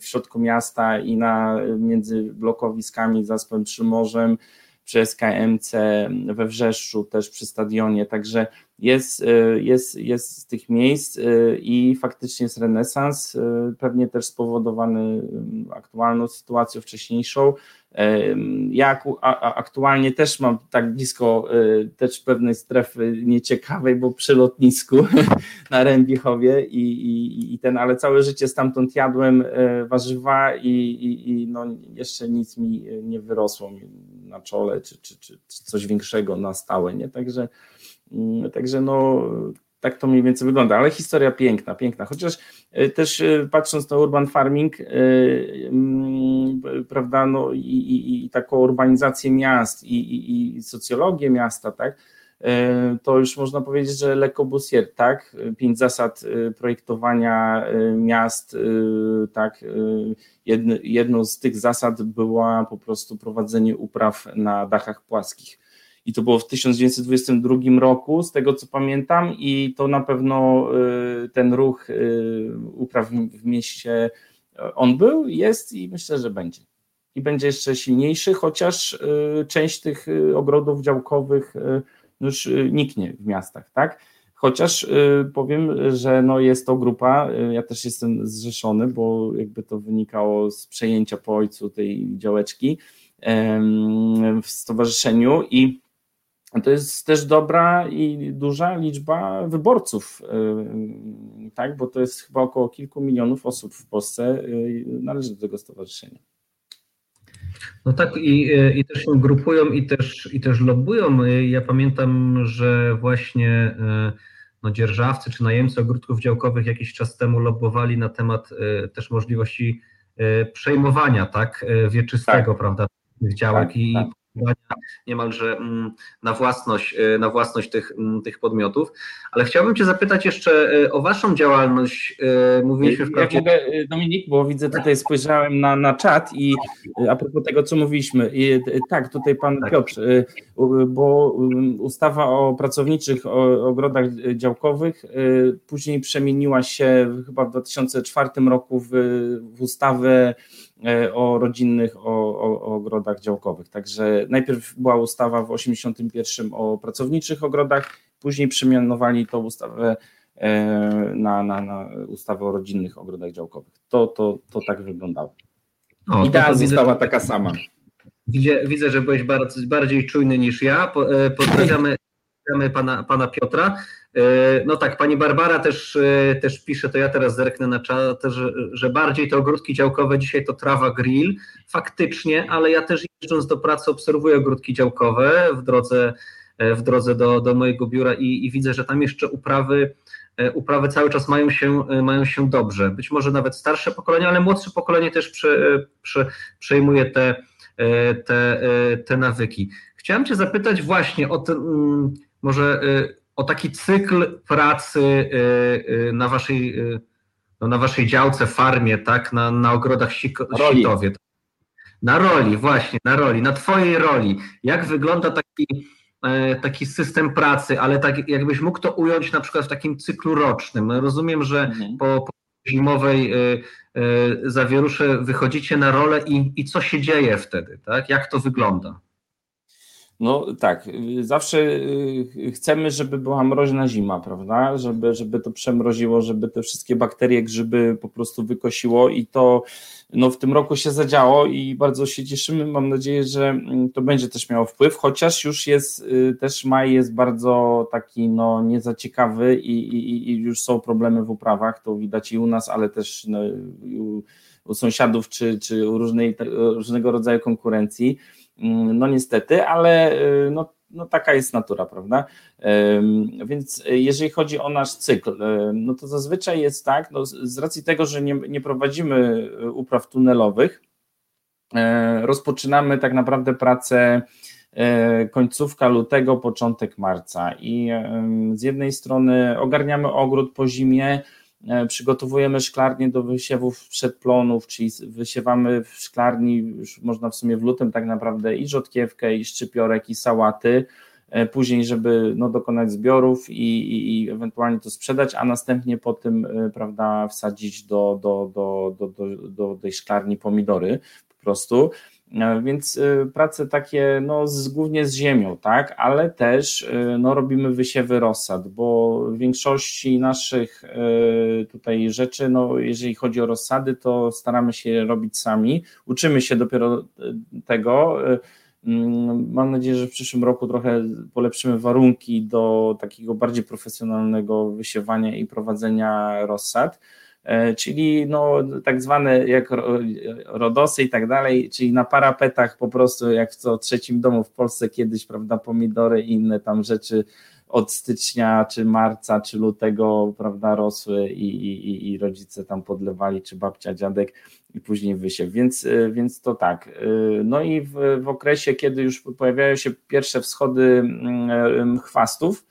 w środku miasta i na, między blokowiskami Zaspem przy Morzem, przy SKMC, we Wrzeszczu, też przy stadionie. Także jest, y, jest, jest z tych miejsc i faktycznie jest renesans, pewnie też spowodowany aktualną sytuacją wcześniejszą. Ja aktualnie też mam tak blisko y, też pewnej strefy nieciekawej, bo przy lotnisku na Rębichowie i, i, i ten, ale całe życie stamtąd jadłem y, warzywa i, i, i no jeszcze nic mi nie wyrosło na czole, czy, czy, czy, czy coś większego na stałe, nie? Także, także no tak to mniej więcej wygląda, ale historia piękna, piękna. Chociaż e, też e, patrząc na urban farming, e, mm, prawda, no i, i, i taką urbanizację miast i, i, socjologię miasta, tak, to już można powiedzieć, że Le Corbusier, tak, pięć zasad projektowania miast, tak, jedną z tych zasad była po prostu prowadzenie upraw na dachach płaskich i to było w 1922 roku, z tego co pamiętam, i to na pewno y, ten ruch y, upraw w mieście y, on był, jest i myślę, że będzie. I będzie jeszcze silniejszy, chociaż część tych ogrodów działkowych już niknie w miastach, tak? Chociaż powiem, że no jest to grupa, ja też jestem zrzeszony, bo jakby to wynikało z przejęcia po ojcu tej działeczki w stowarzyszeniu i to jest też dobra i duża liczba wyborców, y, tak, bo to jest chyba około kilku milionów osób w Polsce y, należy do tego stowarzyszenia. No tak i, i też się grupują i też, i też lobbują. Ja pamiętam, że właśnie y, no, dzierżawcy czy najemcy ogródków działkowych jakiś czas temu lobbowali na temat też możliwości przejmowania tak wieczystego, tak. prawda, tych działek tak, i tak niemalże mm, na własność, e, na własność tych, mm, tych podmiotów. Ale chciałbym Cię zapytać jeszcze e, o Waszą działalność. E, mówiliśmy wprawdzie... Jak mogę, Dominik, bo widzę tutaj, spojrzałem na, na czat i a propos tego, co mówiliśmy. I, tak, tutaj Pan tak. Piotr, bo um, ustawa o pracowniczych ogrodach działkowych później przemieniła się chyba w 2004 roku w, w ustawę o rodzinnych, o, o, o, ogrodach działkowych. Także najpierw była ustawa w 81 o pracowniczych ogrodach, później przemianowali tą ustawę e, na, na, na ustawę o rodzinnych ogrodach działkowych. To, to, to tak wyglądało. O, Idea została widzę, taka sama. Widzę, widzę, że byłeś bardziej, bardziej czujny niż ja. E, pozdrawiamy, pozdrawiamy pana, pana Piotra. E, no tak, pani Barbara też, e, też pisze, to ja teraz zerknę na czat, że, że bardziej te ogródki działkowe dzisiaj to trawa grill, faktycznie, ale ja też jeżdżąc do pracy obserwuję ogródki działkowe w drodze, e, w drodze do, do mojego biura i, i widzę, że tam jeszcze uprawy, uprawy cały czas mają się, mają się dobrze. Być może nawet starsze pokolenie, ale młodsze pokolenie też prze, prze, przejmuje te, te, te nawyki. Chciałem Cię zapytać właśnie o ten, mm, może o taki cykl pracy y, y, na waszej, y, no, na waszej działce, farmie, tak, na, na ogrodach siko, sitowie. Na roli, właśnie, na roli, na twojej roli. Jak wygląda taki, e, taki system pracy, ale tak jakbyś mógł to ująć na przykład w takim cyklu rocznym. No, rozumiem, że mhm. po, po zimowej zawierusze wychodzicie na rolę i, i co się dzieje wtedy, tak? Jak to wygląda? No tak, zawsze y, chcemy, żeby była mroźna zima, prawda? Żeby, żeby to przemroziło, żeby te wszystkie bakterie, grzyby po prostu wykosiło i to no, w tym roku się zadziało i bardzo się cieszymy. Mam nadzieję, że mm, to będzie też miało wpływ, chociaż już jest, y, też maj jest bardzo taki no, niezaciekawy i, i, i już są problemy w uprawach, to widać i u nas, ale też no, u, u sąsiadów czy, czy u różnej, różnego rodzaju konkurencji. Mm, no niestety, ale y, no, no taka jest natura, prawda? Więc jeżeli chodzi o nasz cykl, no to zazwyczaj jest tak, no z racji tego, że nie, nie prowadzimy y, upraw tunelowych, rozpoczynamy tak naprawdę pracę końcówka lutego, początek marca i z jednej strony ogarniamy ogród po zimie, przygotowujemy szklarnię do wysiewów przedplonów, czyli wysiewamy w szklarni, już można w sumie w lutym tak naprawdę i rzodkiewkę, i szczypiorek, i sałaty, e, później, żeby no, dokonać zbiorów i, i, i ewentualnie to sprzedać, a następnie po tym, e, prawda, wsadzić do, do, do, do, do, do tej szklarni pomidory po prostu. E, więc e, prace takie no, z, głównie z ziemią, tak, ale też e, no, robimy wysiewy rozsad, bo w większości naszych tutaj rzeczy, no, jeżeli chodzi o rozsady, to staramy się robić sami. Uczymy się dopiero tego. Mm, mam nadzieję, że w przyszłym roku trochę polepszymy warunki do takiego bardziej profesjonalnego wysiewania i prowadzenia rozsad. E, czyli no, tak zwane jak rodosy i tak dalej, czyli na parapetach po prostu jak w co trzecim domu w Polsce kiedyś, prawda, pomidory i inne tam rzeczy od stycznia, czy marca, czy lutego, prawda, rosły i, i, i rodzice tam podlewali, czy babcia, dziadek i później wysiew, więc, e, więc to tak. E, no i w, w okresie, kiedy już pojawiają się pierwsze wschody mm, chwastów,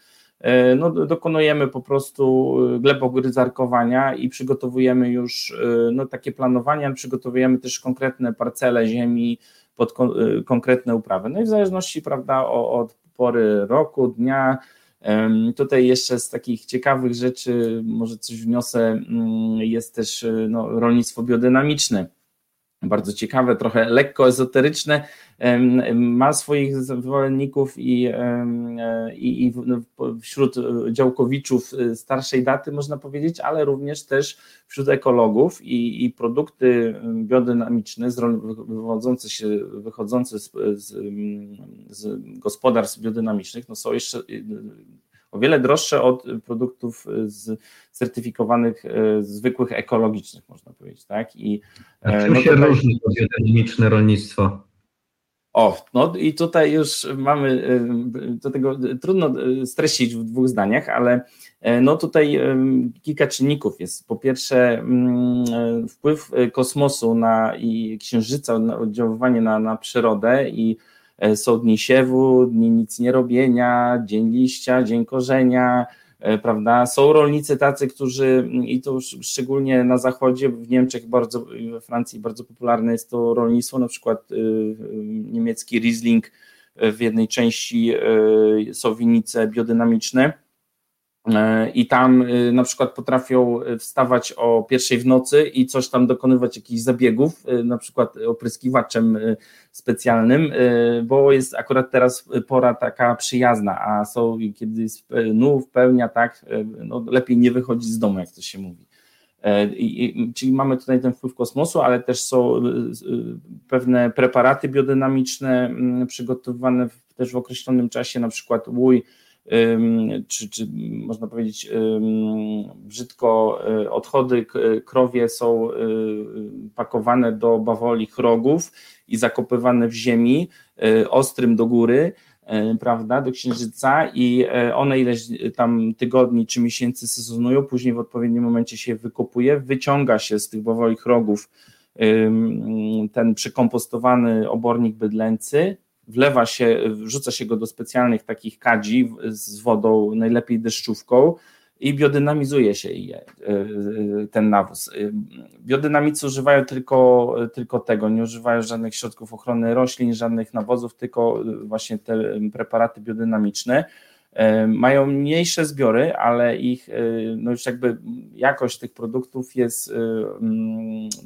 no, dokonujemy po prostu e, glebogryzarkowania i przygotowujemy już e, no, takie planowania, przygotowujemy też konkretne parcele ziemi pod konkretne uprawy. No i w zależności prawda, od pory roku, dnia, Tutaj jeszcze z takich ciekawych rzeczy, może coś wniosę, mm, jest też no, rolnictwo biodynamiczne bardzo ciekawe, trochę lekko ezoteryczne, ma swoich zwolenników i, i, i no, wśród działkowiczów y, starszej daty można powiedzieć, ale również też wśród ekologów i, i produkty biodynamiczne wywodzące się, wychodzące z, z, z gospodarstw biodynamicznych. No są jeszcze o wiele droższe od produktów z certyfikowanych e, zwykłych ekologicznych, można powiedzieć, tak? I, A e, czym no się tutaj... różni biodynamiczne rolnictwo? O, no i tutaj już mamy e, do tego trudno streścić w dwóch zdaniach, ale no tutaj kilka czynników jest. Po pierwsze, mm, wpływ kosmosu na i księżyca na oddziaływanie na, na przyrodę i E, są dni siewu, dni nic nie robienia, dzień liścia, dzień korzenia, e, prawda? Są rolnicy tacy, którzy, i to szczególnie na zachodzie, w Niemczech bardzo, we Francji bardzo popularne jest to rolnictwo, na przykład y, y, niemiecki Riesling, e, w jednej części są winnice biodynamiczne, E, i tam e, na przykład potrafią e, wstawać o pierwszej w nocy i coś tam dokonywać jakichś zabiegów, na przykład opryskiwaczem specjalnym, bo jest akurat teraz pora taka przyjazna, a są kiedy jest nów, pełnia, tak, no lepiej nie wychodzić z domu, jak to się mówi. I, czyli mamy tutaj ten wpływ kosmosu, ale też są pewne preparaty biodynamiczne przygotowywane w, też w określonym czasie, na przykład łój, czy, czy można powiedzieć brzydko, e, odchody krowie są e, pakowane do bawolich rogów i zakopywane w ziemi e, ostrym do góry, prawda, do księżyca i one ileś tam tygodni czy miesięcy sezonują, później w odpowiednim momencie się wykopuje, wyciąga się z tych bawolich rogów ten przekompostowany obornik bydlęcy, wlewa się, wrzuca się go do specjalnych takich kadzi z wodą, najlepiej deszczówką, i biodynamizuje się je, ten nawóz. Biodynamicy używają tylko, tylko tego, nie używają żadnych środków ochrony roślin, żadnych nawozów, tylko właśnie te preparaty biodynamiczne. Mają mniejsze zbiory, ale ich no już jakby jakość tych produktów jest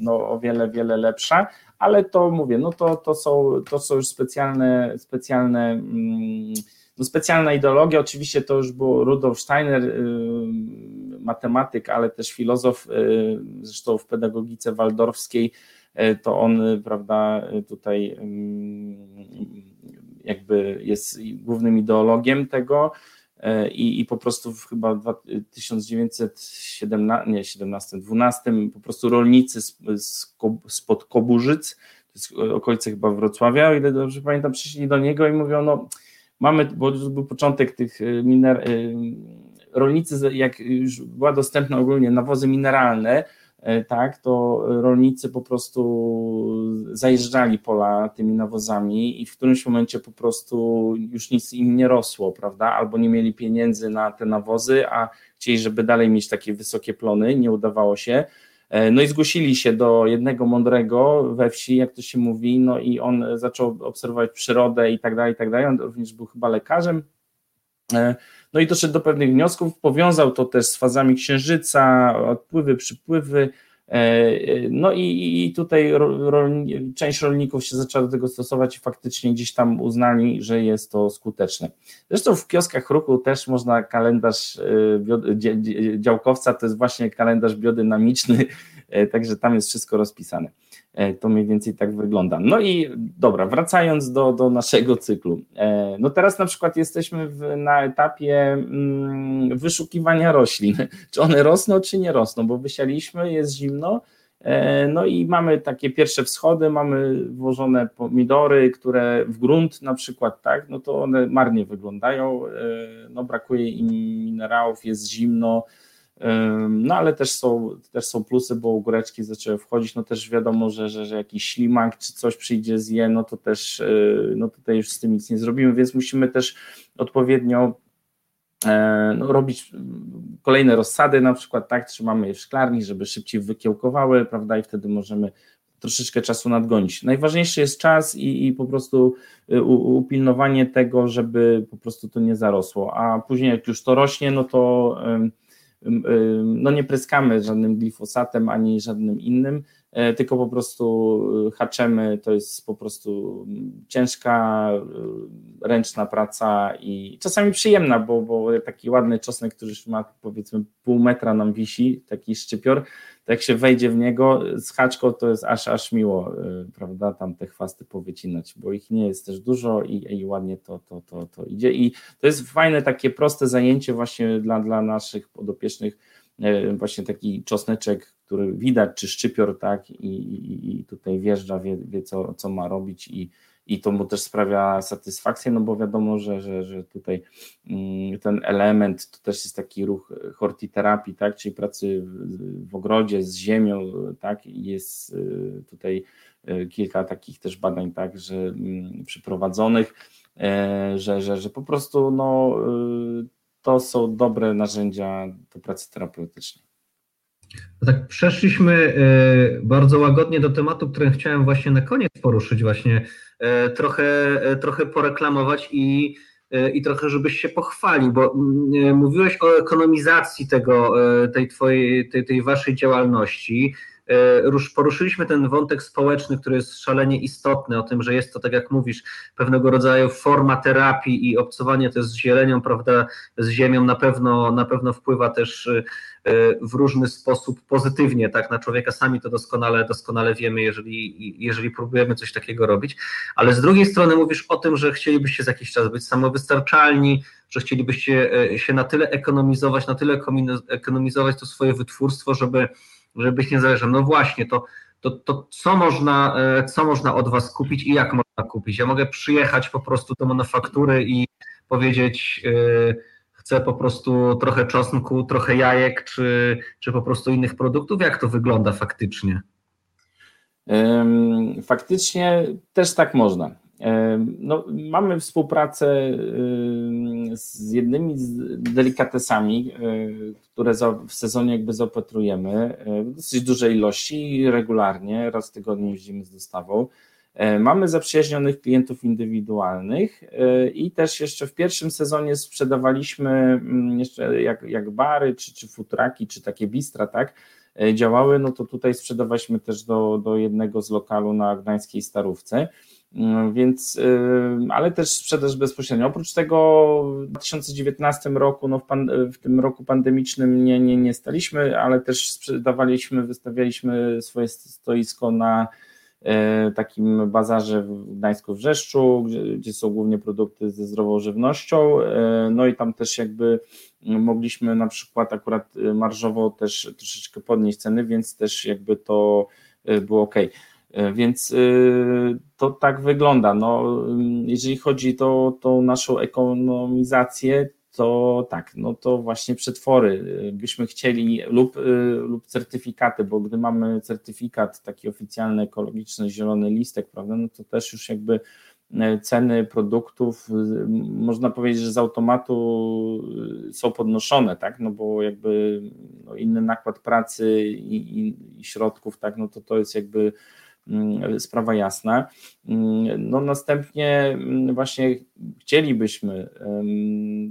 no, o wiele, wiele lepsza, ale to mówię, no to, to, są, to są już specjalne, specjalne mm, no specjalna ideologia, oczywiście to już był Rudolf Steiner, y, matematyk, ale też filozof, y, zresztą w pedagogice waldorfskiej, y, to on, prawda, tutaj jakby jest głównym ideologiem tego i, i po prostu chyba w 1917, nie 17, 12 po prostu rolnicy spod Koburzyc, to jest okolice chyba Wrocławia, o ile dobrze pamiętam, przyszli do niego i mówią, no mamy, bo to był początek tych y, miner, rolnicy, jak już była dostępna ogólnie nawozy mineralne, tak, to rolnicy po prostu zajeżdżali pola tymi nawozami i w którymś momencie po prostu już nic im nie rosło, prawda, albo nie mieli pieniędzy na te nawozy, a chcieli, żeby dalej mieć takie wysokie plony, nie udawało się, E, no i zgłosili się do jednego mądrego we wsi, jak to się mówi, no i on zaczął obserwować przyrodę i tak dalej, i tak dalej. On również był chyba lekarzem. E, no i doszedł do pewnych wniosków, powiązał to też z fazami księżyca, odpływy, przypływy, E, no i, i tutaj rolni, część rolników się zaczęła do tego stosować i faktycznie gdzieś tam uznali, że jest to skuteczne. Zresztą w kioskach ruchu też można kalendarz e, działkowca, to jest właśnie kalendarz biodynamiczny, e, także tam jest wszystko rozpisane. E, to mniej więcej tak wygląda. No i dobra, wracając do, do naszego cyklu. E, no teraz na przykład jesteśmy w, na etapie mm, wyszukiwania roślin. Czy one rosną, czy nie rosną, bo wysialiśmy, jest zimno. E, no i mamy takie pierwsze wschody, mamy włożone pomidory, które w grunt na przykład, tak, no to one marnie wyglądają, no brakuje im minerałów, jest zimno, no ale też są, też są plusy, bo góreczki zaczęły wchodzić, no też wiadomo, że, że, że jakiś ślimak czy coś przyjdzie zje, no to też e, no tutaj już z tym nic nie zrobimy, więc musimy też odpowiednio e, no, robić kolejne rozsady, na przykład tak, trzymamy je w szklarni, żeby szybciej wykiełkowały, prawda, i wtedy możemy troszeczkę czasu nadgonić. Najważniejszy jest czas i, i po prostu e, upilnowanie tego, żeby po prostu to nie zarosło, a później jak już to rośnie, no to no nie pryskamy żadnym glifosatem ani żadnym innym, e, tylko po prostu e, haczemy, to jest po prostu ciężka, e, ręczna praca i czasami przyjemna, bo, bo taki ładny czosnek, który już ma powiedzmy pół metra nam wisi, taki szczypior, jak się wejdzie w niego z haczką, to jest aż, aż miło, prawda, tam te chwasty powycinać, bo ich nie jest też dużo i, i ładnie to, to, to, to idzie. I to jest fajne takie proste zajęcie właśnie dla, dla naszych podopiecznych, właśnie taki czosneczek, który widać, czy szczypior, tak, i, i, i tutaj wjeżdża, wie, wie co, co ma robić i, i to mu też sprawia satysfakcję, no bo wiadomo, że, że, że tutaj mm, ten element to też jest taki ruch hortiterapii, tak, czyli pracy w, ogrodzie z ziemią, tak, jest y, tutaj y, kilka takich też badań, tak, że mm, przeprowadzonych, e, że, że, że po prostu no, to są dobre narzędzia do pracy terapeutycznej. No tak, przeszliśmy e, bardzo łagodnie do tematu, który chciałem właśnie na koniec poruszyć, właśnie e, trochę, e, trochę poreklamować i, i trochę, żebyś się pochwalił, bo mm, mówiłeś o ekonomizacji tego, tej twojej, tej, tej waszej działalności. Poruszyliśmy ten wątek społeczny, który jest szalenie istotny, o tym, że jest to, tak jak mówisz, pewnego rodzaju forma terapii i obcowanie też z zielenią, prawda, z ziemią na pewno, na pewno wpływa też E, w różny sposób pozytywnie tak na człowieka. Sami to doskonale, doskonale wiemy, jeżeli, jeżeli próbujemy coś takiego robić. Ale z drugiej strony mówisz o tym, że chcielibyście za jakiś czas być samowystarczalni, że chcielibyście e, się na tyle ekonomizować, na tyle ekonomizować to swoje wytwórstwo, żeby, żeby być niezależnym. No właśnie, to, to, to co, można, e, co można od Was kupić i jak można kupić? Ja mogę przyjechać po prostu do manufaktury i powiedzieć, chce po prostu trochę czosnku, trochę jajek, czy, czy po prostu innych produktów? Jak to wygląda faktycznie? Faktycznie też tak można. No, mamy współpracę z jednymi delikatesami, które w sezonie jakby zaopatrujemy w dosyć dużej ilości regularnie, raz w tygodniu jeździmy z dostawą. Mamy zaprzyjaźnionych klientów indywidualnych i też jeszcze w pierwszym sezonie sprzedawaliśmy mm, jeszcze jak, jak bary, czy, czy futraki, czy takie bistra, tak, działały, no to tutaj sprzedawaliśmy też do, do jednego z lokalu na Gdańskiej Starówce. Mm, więc, ale też sprzedaż bezpośrednia. Oprócz tego w 2019 roku, no w, pan, w tym roku pandemicznym nie, nie, nie staliśmy, ale też sprzedawaliśmy, wystawialiśmy swoje stoisko na e, takim bazarze w Gdańsku Wrzeszczu, gdzie, są głównie produkty ze zdrową żywnością, e, no i tam też jakby mogliśmy na przykład akurat marżowo też troszeczkę podnieść ceny, więc też jakby to e, było ok. E, więc y, to tak wygląda. No, jeżeli chodzi o tą naszą ekonomizację, to tak, no to właśnie przetwory y, byśmy chcieli lub, lub certyfikaty, bo gdy mamy certyfikat taki oficjalny, ekologiczny, zielony listek, prawda, no to też już jakby e, ceny produktów, można powiedzieć, że z automatu są podnoszone, tak, no bo jakby no inny nakład pracy i, i, i środków, tak, no to to jest jakby sprawa jasna. Mm, no następnie mm, właśnie chcielibyśmy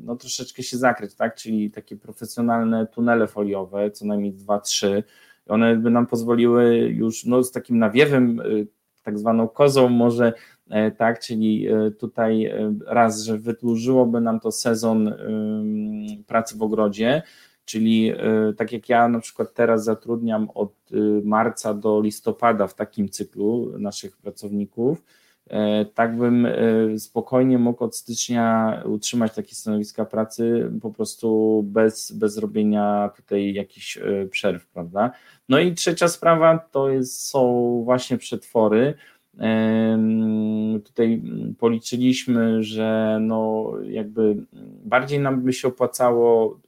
no troszeczkę się zakryć, tak, czyli takie profesjonalne tunele foliowe, co najmniej dwa, trzy, one by nam pozwoliły już no, z takim nawiewem, y, tak zwaną kozą może, e, tak, czyli e, tutaj e, raz, że wydłużyłoby nam to sezon pracy w ogrodzie, Czyli e, tak jak ja na przykład teraz zatrudniam od e, marca do listopada w takim cyklu naszych pracowników, e, tak bym spokojnie mógł od stycznia utrzymać takie stanowiska pracy po prostu bez, bez robienia tutaj jakichś przerw, prawda? No i trzecia sprawa to jest, są właśnie przetwory. Tutaj policzyliśmy, że no jakby bardziej nam by się opłacało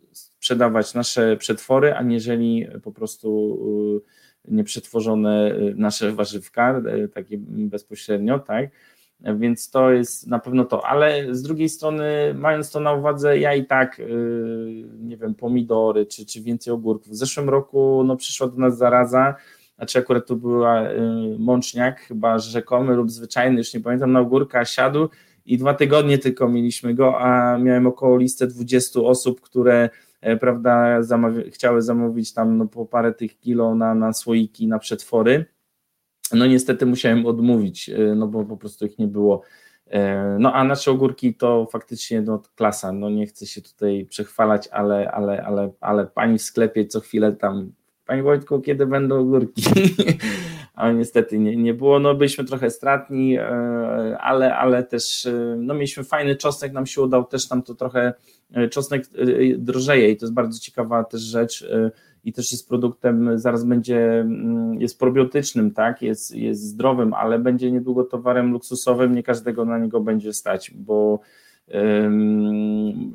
sprzedawać nasze przetwory, aniżeli po prostu y, nieprzetworzone y, nasze warzywka, y, takie bezpośrednio, tak? Więc to jest na pewno to, ale z drugiej strony, mając to na uwadze, ja i tak, nie wiem, pomidory czy, czy więcej ogórków. W zeszłym roku no, przyszła do nas zaraza, znaczy akurat to była mączniak, chyba rzekomy lub zwyczajny, już nie pamiętam, na ogórka siadł i dwa tygodnie tylko mieliśmy go, a miałem około listę 20 osób, które E, prawda, chciały zamówić tam no, po parę tych kilo na, na słoiki, na przetwory. No niestety musiałem odmówić, e, no bo po prostu ich nie było. E, no a nasze ogórki to faktycznie no, klasa, no nie chcę się tutaj przechwalać, ale, ale, ale, ale pani w sklepie co chwilę tam, pani Wojtku, kiedy będą ogórki? ale niestety nie, nie było, no byliśmy trochę stratni, ale, ale też no mieliśmy fajny czosnek, nam się udał też nam to trochę E, czosnek e, drożeje i to jest bardzo ciekawa też rzecz e, i też jest produktem, zaraz będzie, mm, jest probiotycznym, tak, jest, jest zdrowym, ale będzie niedługo towarem luksusowym, nie każdego na niego będzie stać, bo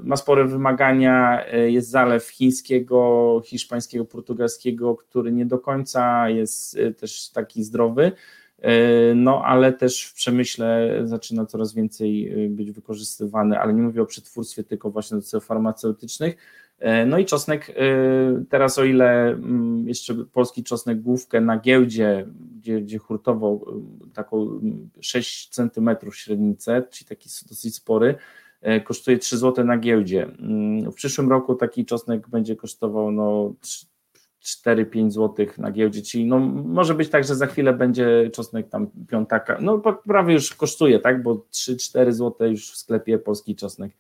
ma spore wymagania, jest zalew chińskiego, hiszpańskiego, portugalskiego, który nie do końca jest też taki zdrowy, E, no ale też w przemyśle zaczyna coraz więcej e, być wykorzystywany, ale nie mówię o przetwórstwie, tylko właśnie do celów farmaceutycznych. E, no i czosnek, teraz o ile mm, jeszcze polski czosnek główkę na giełdzie, gdzie, gdzie hurtowo taką 6 cm średnicę, czyli taki dosyć spory, kosztuje 3 zł na giełdzie. Mm, w przyszłym roku taki czosnek będzie kosztował no 4-5 zł na giełdzie, czyli no, może być tak, że za chwilę będzie czosnek tam piątaka, no prawie już kosztuje, tak, bo 3-4 zł już w sklepie polski czosnek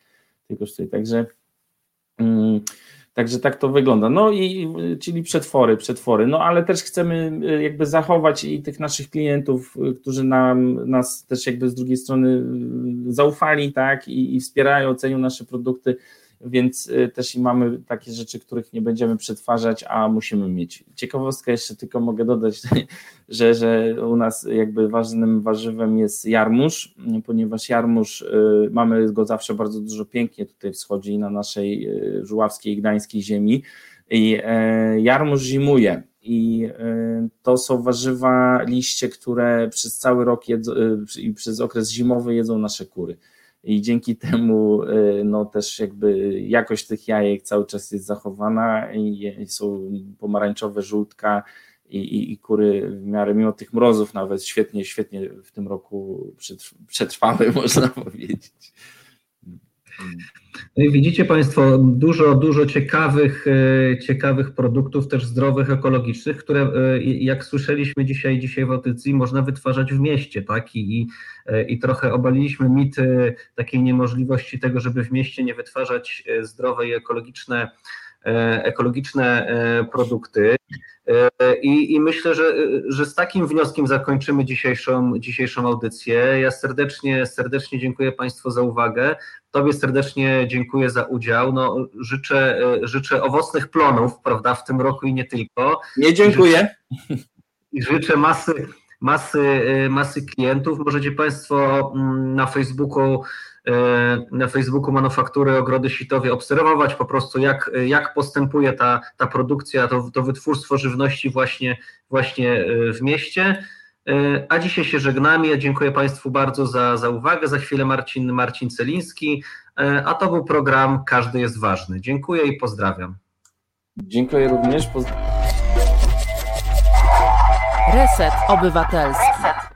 kosztuje, także mm, Także tak to wygląda. No i czyli przetwory, przetwory. No ale też chcemy y, jakby zachować i tych naszych klientów, y, którzy nam nas też jakby z drugiej strony y, zaufali, tak, i, i wspierają, cenią nasze produkty więc y, też i mamy takie rzeczy, których nie będziemy przetwarzać, a musimy mieć. Ciekawostka jeszcze tylko mogę dodać, że, że u nas jakby ważnym warzywem jest jarmuż, ponieważ jarmuż y, mamy go zawsze bardzo dużo pięknie tutaj wschodzi na naszej y, żuławskiej, gdańskiej ziemi. I e, jarmuż zimuje. I to są warzywa, liście, które przez cały rok jedzą, i przez okres zimowy jedzą nasze kury i dzięki temu no też jakby jakość tych jajek cały czas jest zachowana i są pomarańczowe żółtka i, i, i kury w miarę mimo tych mrozów nawet świetnie, świetnie w tym roku przetrwały można powiedzieć. No i widzicie Państwo dużo, dużo ciekawych, e, ciekawych produktów, też zdrowych, ekologicznych, które e, jak słyszeliśmy dzisiaj, dzisiaj w audycji, można wytwarzać w mieście, tak? I, i, e, trochę obaliliśmy mit takiej niemożliwości tego, żeby w mieście nie wytwarzać zdrowe i ekologiczne, ekologiczne produkty. I, I, myślę, że, że z takim wnioskiem zakończymy dzisiejszą, dzisiejszą audycję. Ja serdecznie, serdecznie dziękuję Państwu za uwagę. Tobie serdecznie dziękuję za udział. No, życzę, życzę owocnych plonów, prawda, w tym roku i nie tylko. Nie dziękuję. I życzę masy, masy, masy klientów. Możecie Państwo mm, na Facebooku na Facebooku Manufaktury Ogrody Sitowie obserwować po prostu jak, jak postępuje ta, ta produkcja, to, to wytwórstwo żywności właśnie, właśnie w mieście. E, a dzisiaj się żegnamy. Ja dziękuję Państwu bardzo za, za uwagę. Za chwilę Marcin, Marcin Celiński, e, a to był program Każdy jest ważny. Dziękuję i pozdrawiam. Dziękuję również. Poz... Reset Obywatelski.